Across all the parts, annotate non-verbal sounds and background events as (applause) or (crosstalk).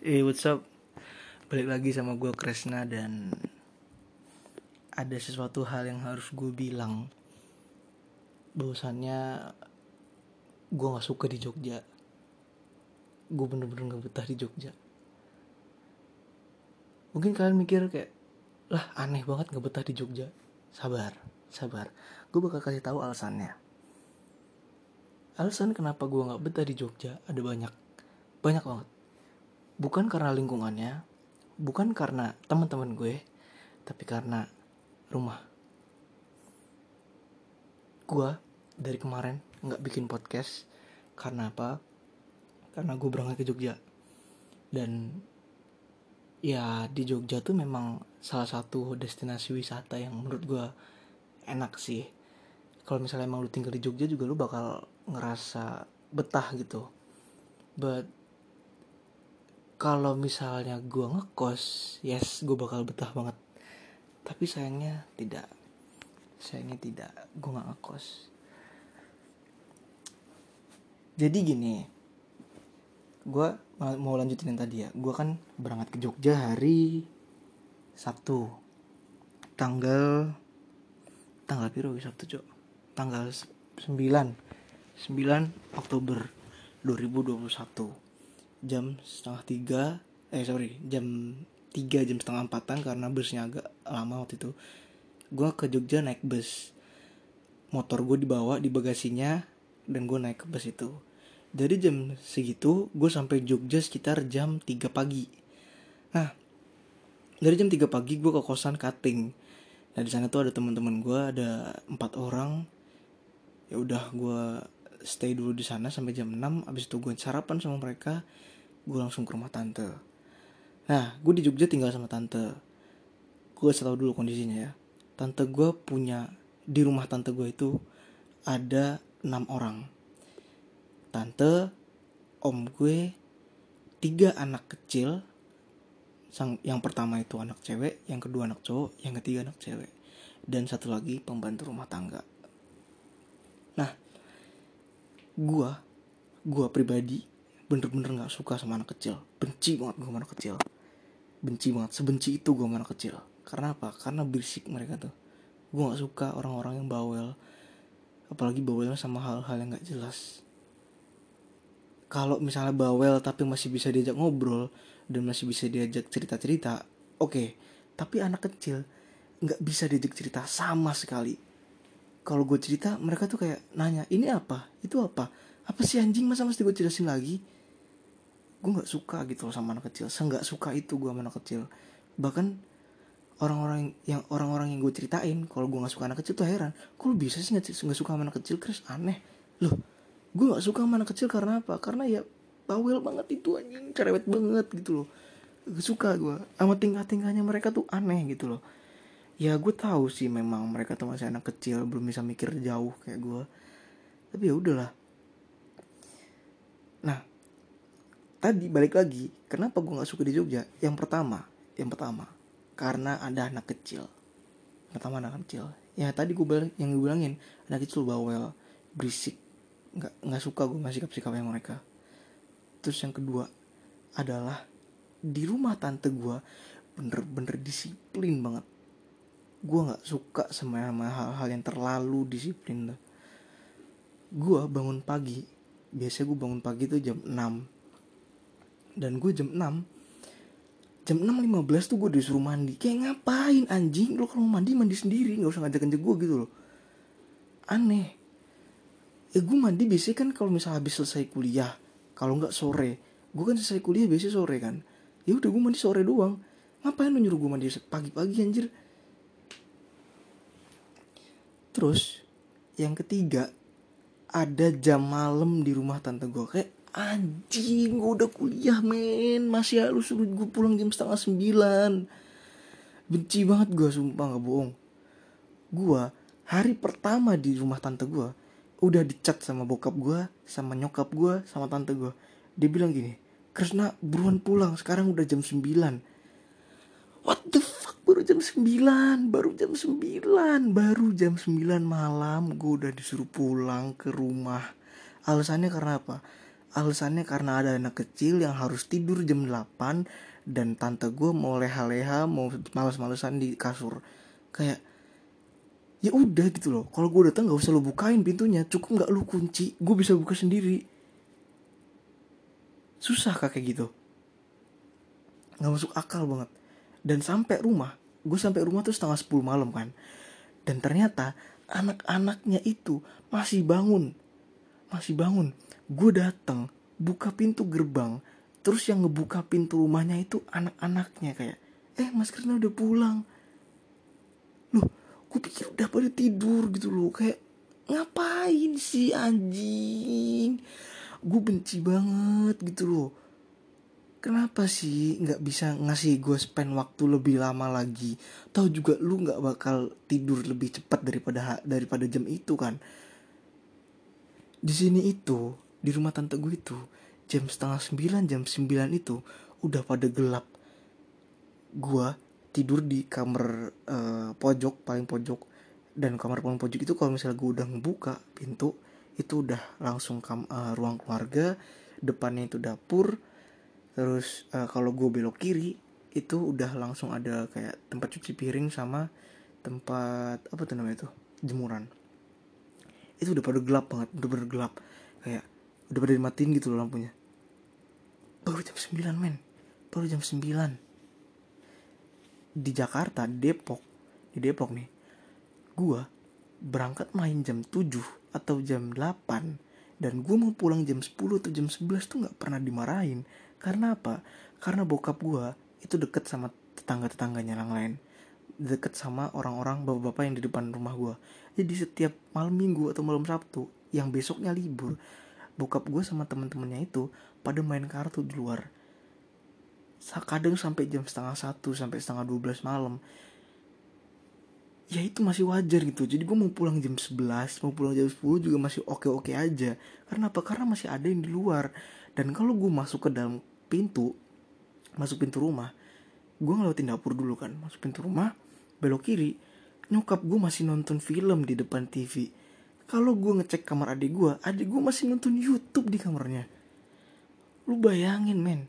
Eh what's up? Balik lagi sama gue Kresna dan Ada sesuatu hal yang harus gue bilang. Bahwasannya Gue gak suka di Jogja. Gue bener-bener gak betah di Jogja. Mungkin kalian mikir kayak Lah aneh banget gak betah di Jogja. Sabar, sabar. Gue bakal kasih tahu alasannya. Alasan kenapa gue gak betah di Jogja ada banyak Banyak banget bukan karena lingkungannya, bukan karena teman-teman gue, tapi karena rumah. Gue dari kemarin nggak bikin podcast karena apa? Karena gue berangkat ke Jogja dan ya di Jogja tuh memang salah satu destinasi wisata yang menurut gue enak sih. Kalau misalnya emang lu tinggal di Jogja juga lu bakal ngerasa betah gitu. But kalau misalnya gue ngekos yes gue bakal betah banget. Tapi sayangnya tidak. Sayangnya tidak gue nggak ngekos. Jadi gini gue mau lanjutin yang tadi ya. Gue kan berangkat ke Jogja hari Sabtu. Tanggal tanggal biru Sabtu cok. Tanggal 9 9 Oktober 2021 jam setengah tiga eh sorry jam tiga jam setengah empatan karena busnya agak lama waktu itu. Gue ke Jogja naik bus. Motor gue dibawa di bagasinya dan gue naik ke bus itu. Jadi jam segitu gue sampai Jogja sekitar jam 3 pagi. Nah dari jam 3 pagi gue ke kosan cutting. Nah di sana tuh ada teman-teman gue ada empat orang. Ya udah gue stay dulu di sana sampai jam 6 abis itu gue sarapan sama mereka gue langsung ke rumah tante. Nah gue di Jogja tinggal sama tante. Gue tau dulu kondisinya ya. Tante gue punya di rumah tante gue itu ada enam orang. Tante om gue tiga anak kecil sang yang pertama itu anak cewek yang kedua anak cowok yang ketiga anak cewek dan satu lagi pembantu rumah tangga. Nah gue gue pribadi bener-bener nggak suka sama anak kecil. Benci banget gue sama anak kecil. Benci banget. Sebenci itu gue sama anak kecil. Karena apa? Karena berisik mereka tuh. Gue nggak suka orang-orang yang bawel. Apalagi bawelnya sama hal-hal yang nggak jelas. Kalau misalnya bawel tapi masih bisa diajak ngobrol dan masih bisa diajak cerita-cerita oke. Okay. tapi anak kecil nggak bisa diajak cerita sama sekali kalau gue cerita mereka tuh kayak nanya ini apa? Itu apa? Apa sih anjing? Masa mesti gue jelasin lagi? Gue nggak suka gitu loh sama anak kecil. Nggak suka itu gue sama anak kecil. Bahkan orang-orang yang orang-orang yang gue ceritain kalau gue nggak suka anak kecil tuh heran. Lu bisa sih nggak suka sama anak kecil? Chris aneh. Loh gue nggak suka sama anak kecil karena apa? Karena ya bawel banget itu anjing. Cerewet banget gitu loh. Gak suka gue sama tingkah-tingkahnya mereka tuh aneh gitu loh ya gue tahu sih memang mereka tuh masih anak kecil belum bisa mikir jauh kayak gue tapi ya udahlah. Nah tadi balik lagi kenapa gue nggak suka di Jogja? Yang pertama yang pertama karena ada anak kecil. Pertama anak kecil. Ya tadi gue bilang yang gue bilangin anak kecil bawel berisik. Nggak nggak suka gue masih sikap sikapnya mereka. Terus yang kedua adalah di rumah tante gue bener-bener disiplin banget gue nggak suka sama hal-hal yang terlalu disiplin tuh. Gue bangun pagi biasanya gue bangun pagi tuh jam 6 dan gue jam 6 jam 6.15 tuh gue disuruh mandi. Kayak ngapain anjing? Lo kalau mandi mandi sendiri. Nggak usah ngajak ngajak gue gitu loh. Aneh. Ya gue mandi biasanya kan kalau misalnya habis selesai kuliah kalau nggak sore. Gue kan selesai kuliah biasanya sore kan. Ya udah gue mandi sore doang. Ngapain lo nyuruh gue mandi pagi-pagi anjir terus yang ketiga ada jam malam di rumah tante gue kayak anjing gue udah kuliah men. Masih harus suruh gue pulang jam setengah sembilan. Benci banget gue sumpah gak bohong. Gue hari pertama di rumah tante gue udah dicat sama bokap gue sama nyokap gue sama tante gue dia bilang gini Krisna buruan pulang. Sekarang udah jam sembilan. What the baru jam sembilan baru jam sembilan baru jam sembilan malam gue udah disuruh pulang ke rumah. Alasannya karena apa? Alasannya karena ada anak kecil yang harus tidur jam 8 dan tante gue mau leha-leha mau males-malesan di kasur. Kayak ya udah gitu loh. Kalau gue datang nggak usah lo bukain pintunya cukup nggak lu kunci gue bisa buka sendiri. Susah kayak gitu. Nggak masuk akal banget. Dan sampai rumah gue sampai rumah tuh setengah sepuluh malam kan. Dan ternyata anak-anaknya itu masih bangun. Masih bangun. Gue datang buka pintu gerbang. Terus yang ngebuka pintu rumahnya itu anak-anaknya kayak eh mas Krisna udah pulang. Loh gue pikir udah pada tidur gitu loh. Kayak ngapain sih anjing? Gue benci banget gitu loh kenapa sih nggak bisa ngasih gue spend waktu lebih lama lagi? Tahu juga lu nggak bakal tidur lebih cepat daripada daripada jam itu kan? Di sini itu di rumah tante gue itu jam setengah sembilan jam sembilan itu udah pada gelap. Gue tidur di kamar uh, pojok paling pojok. Dan kamar paling pojok itu kalau misalnya gue udah ngebuka pintu itu udah langsung kam uh, ruang keluarga depannya itu dapur terus uh, kalau gue belok kiri itu udah langsung ada kayak tempat cuci piring sama tempat apa tuh namanya itu jemuran. Itu udah pada gelap banget udah pada gelap. Kayak udah pada dimatiin gitu loh lampunya. Baru jam 9 men. Baru jam 9 di Jakarta Depok di Depok nih gua berangkat main jam 7 atau jam 8 dan gue mau pulang jam 10 atau jam 11 tuh nggak pernah dimarahin karena apa? Karena bokap gue itu deket sama tetangga-tetangganya yang lain. Deket sama orang-orang bapak-bapak yang di depan rumah gue jadi setiap malam minggu atau malam sabtu yang besoknya libur bokap gue sama temen-temennya itu pada main kartu di luar. Kadang sampai jam setengah satu sampai setengah dua belas malam. Ya itu masih wajar gitu. Jadi gue mau pulang jam 11 mau pulang jam 10 juga masih oke-oke aja. Karena apa? Karena masih ada yang di luar. Dan kalau gue masuk ke dalam pintu masuk pintu rumah gue ngelewatin dapur dulu kan. Masuk pintu rumah belok kiri nyokap gue masih nonton film di depan TV kalau gue ngecek kamar adik gue adik gue masih nonton YouTube di kamarnya. Lu bayangin men.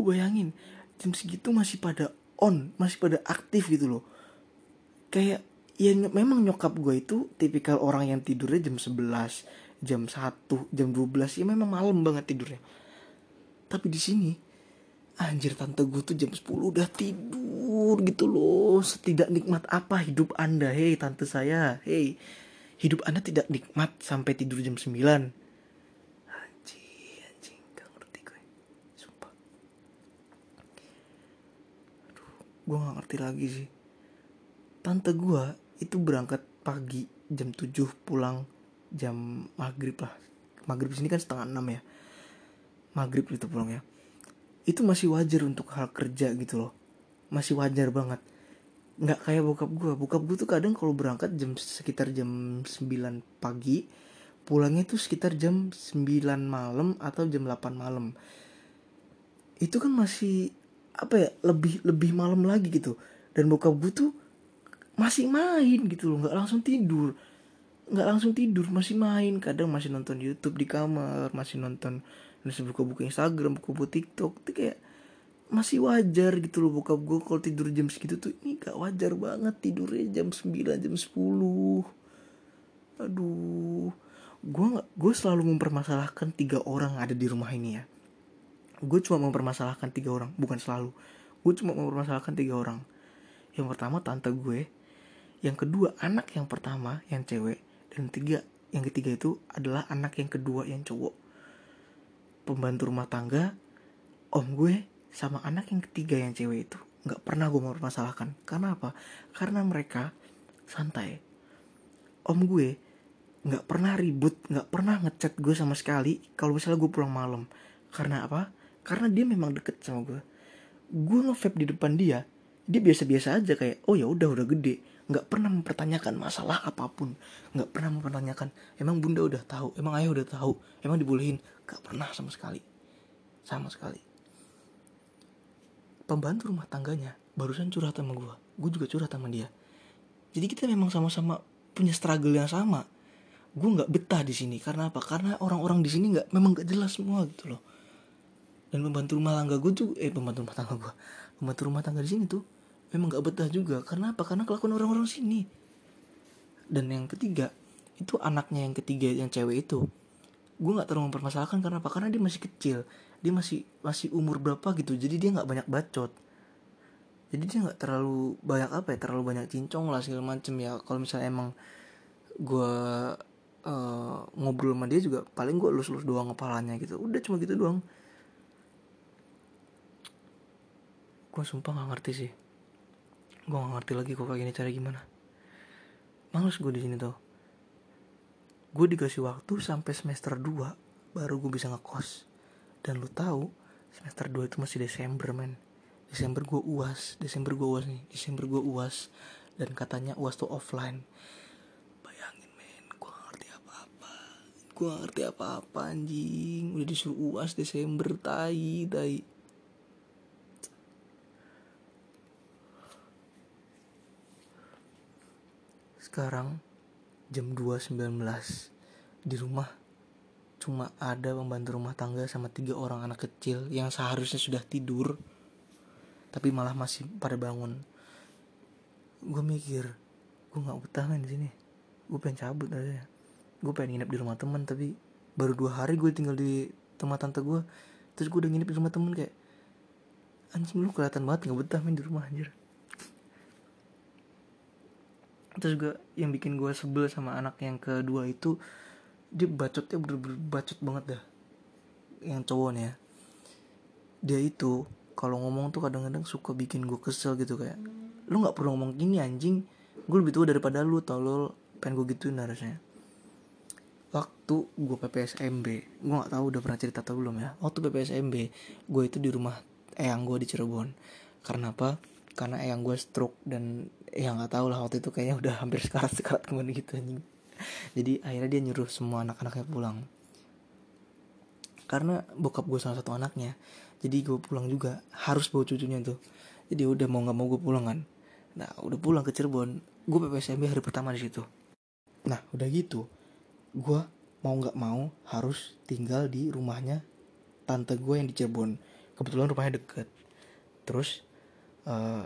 Lu bayangin jam segitu masih pada on masih pada aktif gitu loh. Kayak ya memang nyokap gue itu tipikal orang yang tidurnya jam 11 jam 1 jam 12 ya memang malam banget tidurnya tapi di sini anjir tante gue tuh jam 10 udah tidur gitu loh. Setidak nikmat apa hidup anda? Hei tante saya. Hei hidup anda tidak nikmat sampai tidur jam 9 anjing anjing gak ngerti gue. Sumpah. Gue gak ngerti lagi sih. Tante gue itu berangkat pagi jam 7 pulang jam maghrib lah. Maghrib sini kan setengah enam ya maghrib itu pulang ya itu masih wajar untuk hal kerja gitu loh. Masih wajar banget. Nggak kayak bokap gue bokap gue tuh kadang kalau berangkat jam sekitar jam 9 pagi pulangnya tuh sekitar jam 9 malam atau jam 8 malam. Itu kan masih apa ya lebih lebih malam lagi gitu. Dan bokap gue tuh masih main gitu loh. Nggak langsung tidur. Nggak langsung tidur masih main. Kadang masih nonton YouTube di kamar masih nonton masih buka-buka Instagram buka-buka TikTok itu kayak masih wajar gitu loh buka gue kalau tidur jam segitu tuh. Ini gak wajar banget tidurnya jam 9 jam 10 aduh. Gue nggak gue selalu mempermasalahkan tiga orang ada di rumah ini ya. Gue cuma mempermasalahkan tiga orang bukan selalu. Gue cuma mempermasalahkan tiga orang. Yang pertama tante gue yang kedua anak yang pertama yang cewek dan tiga yang ketiga itu adalah anak yang kedua yang cowok pembantu rumah tangga om gue sama anak yang ketiga yang cewek itu nggak pernah gue mempermasalahkan. Karena apa? Karena mereka santai. Om gue nggak pernah ribut nggak pernah ngechat gue sama sekali kalau misalnya gue pulang malam. Karena apa? Karena dia memang deket sama gue. Gue ngevape di depan dia dia biasa-biasa aja kayak oh ya udah udah gede nggak pernah mempertanyakan masalah apa pun. Nggak pernah mempertanyakan emang bunda udah tahu? Emang ayah udah tahu? Emang dibolehin? Nggak pernah sama sekali. Sama sekali. Pembantu rumah tangganya barusan curhat sama gue gue juga curhat sama dia. Jadi kita memang sama-sama punya struggle yang sama. Gue nggak betah di sini. Karena apa? Karena orang-orang di sini nggak memang nggak jelas semua gitu loh. Dan pembantu rumah tangga gue tuh eh pembantu rumah tangga gue pembantu rumah tangga di sini tuh memang nggak betah juga. Karena apa? Karena kelakuan orang-orang sini. Dan yang ketiga itu anaknya yang ketiga yang cewek itu gue nggak terlalu mempermasalahkan karena apa? Karena dia masih kecil. Dia masih masih umur berapa gitu. Jadi dia nggak banyak bacot. Jadi dia nggak terlalu banyak apa ya? Terlalu banyak cincong lah segala macem ya. Kalau misalnya emang gue uh, ngobrol sama dia juga paling gue lus-lus doang kepalanya gitu. Udah cuma gitu doang. Gue sumpah nggak ngerti sih gue nggak ngerti lagi kok kayak gini cara gimana. Males gue di sini tuh gue dikasih waktu sampai semester 2 baru gue bisa ngekos. Dan lu tahu semester 2 itu masih Desember men. Desember gue uas Desember gue uas nih. Desember gue uas. Dan katanya uas tuh offline. Bayangin men gue gak ngerti apa-apa. Gue gak ngerti apa-apa anjing. Udah disuruh uas Desember tai tai sekarang jam 2.19 di rumah cuma ada pembantu rumah tangga sama tiga orang anak kecil yang seharusnya sudah tidur tapi malah masih pada bangun. Gue mikir gue nggak betah main di sini. Gue pengen cabut aja. Gue pengen nginep di rumah teman tapi baru dua hari gue tinggal di rumah tante gue terus gue udah nginep di rumah temen kayak anjing lu kelihatan banget nggak betah main di rumah anjir terus gue yang bikin gue sebel sama anak yang kedua itu dia bacotnya bener-bener bacot banget dah. Yang cowok nih ya. Dia itu kalau ngomong tuh kadang-kadang suka bikin gue kesel gitu kayak lu nggak perlu ngomong gini anjing. Gue lebih tua daripada lu tolol pengen gue gituin harusnya. Waktu gue PPSMB gue nggak tahu udah pernah cerita atau belum ya. Waktu PPSMB gue itu di rumah eyang gue di Cirebon. Karena apa? Karena eyang gue stroke dan ya nggak tahu lah waktu itu kayaknya udah hampir sekarat sekarat ke mana gitu anjing. Jadi akhirnya dia nyuruh semua anak-anaknya pulang. Karena bokap gue salah satu anaknya jadi gue pulang juga harus bawa cucunya tuh. Jadi udah mau nggak mau gue pulang kan. Nah udah pulang ke Cirebon gue PPSMB hari pertama di situ. Nah udah gitu gue mau nggak mau harus tinggal di rumahnya tante gue yang di Cirebon. Kebetulan rumahnya deket. Terus uh,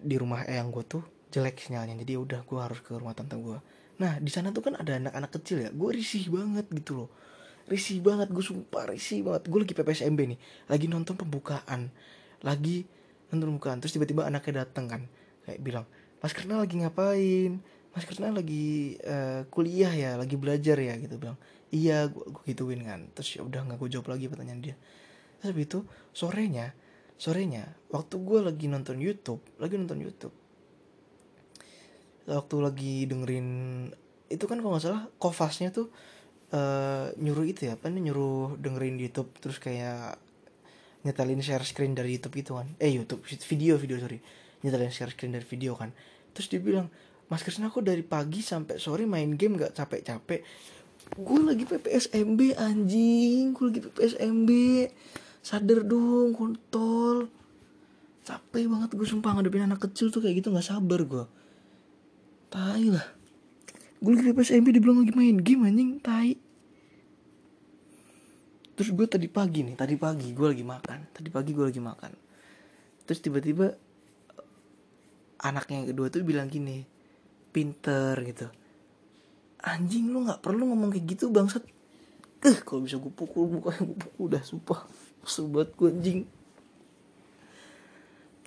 di rumah eyang gue tuh jelek sinyalnya. Jadi ya udah gue harus ke rumah tante gue nah di sana tuh kan ada anak-anak kecil ya. Gue risih banget gitu loh. Risih banget gue sumpah risih banget. Gue lagi PPSMB nih. Lagi nonton pembukaan. Lagi nonton pembukaan terus tiba-tiba anaknya datang kan. Kayak bilang Mas Kerna lagi ngapain? Mas Kerna lagi uh, kuliah ya lagi belajar ya gitu bilang. Iya gue gituin kan. Terus ya udah nggak gue jawab lagi pertanyaan dia. Terus itu sorenya sorenya waktu gue lagi nonton YouTube lagi nonton YouTube waktu lagi dengerin itu kan kalau nggak salah kofasnya tuh uh, nyuruh itu ya apa nih nyuruh dengerin YouTube terus kayak nyetelin share screen dari YouTube itu kan. Eh YouTube video video sorry. Nyetelin share screen dari video kan. Terus dia bilang Mas Krisna aku dari pagi sampai sore main game gak capek-capek? Gue lagi PPSMB anjing. Gue lagi PPSMB sadar dong kontol. Capek banget gue sumpah ngadepin anak kecil tuh kayak gitu nggak sabar gue tai lah. Gue lagi PPSMB dibilang lagi main game anjing. Tai. Terus gue tadi pagi nih tadi pagi gue lagi makan. Tadi pagi gue lagi makan. Terus tiba-tiba anaknya yang kedua tuh bilang gini pinter gitu. Anjing lu nggak perlu ngomong kayak gitu bangsat. Eh kalau bisa gue pukul mukanya gue pukul. Udah sumpah. Sobat gue anjing.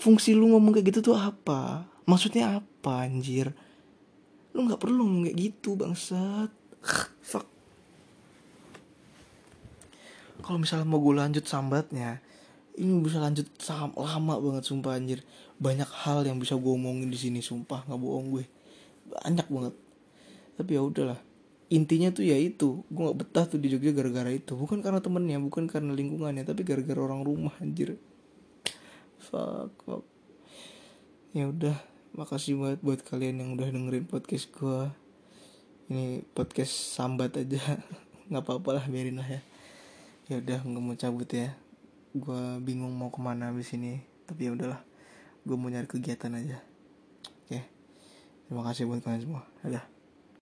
Fungsi lu ngomong kayak gitu tuh apa? Maksudnya apa anjir lu nggak perlu ngomong kayak gitu bangsat. (sighs) Fuck. Kalau misalnya mau gue lanjut sambatnya ini bisa lanjut lama banget sumpah anjir. Banyak hal yang bisa gue omongin di sini sumpah nggak bohong gue. Banyak banget. Tapi ya udahlah. Intinya tuh ya itu gue nggak betah tuh di Jogja gara-gara itu. Bukan karena temennya bukan karena lingkungannya tapi gara-gara orang rumah anjir. Fuck fuck. Ya udah makasih banget buat kalian yang udah dengerin podcast gue ini podcast sambat aja. (laughs) Nggak apa-apa lah biarin lah ya. Ya udah nggak mau cabut ya. Gue bingung mau ke mana abis ini tapi ya udahlah. Gue mau nyari kegiatan aja. Oke. Terima kasih buat kalian semua. Dadah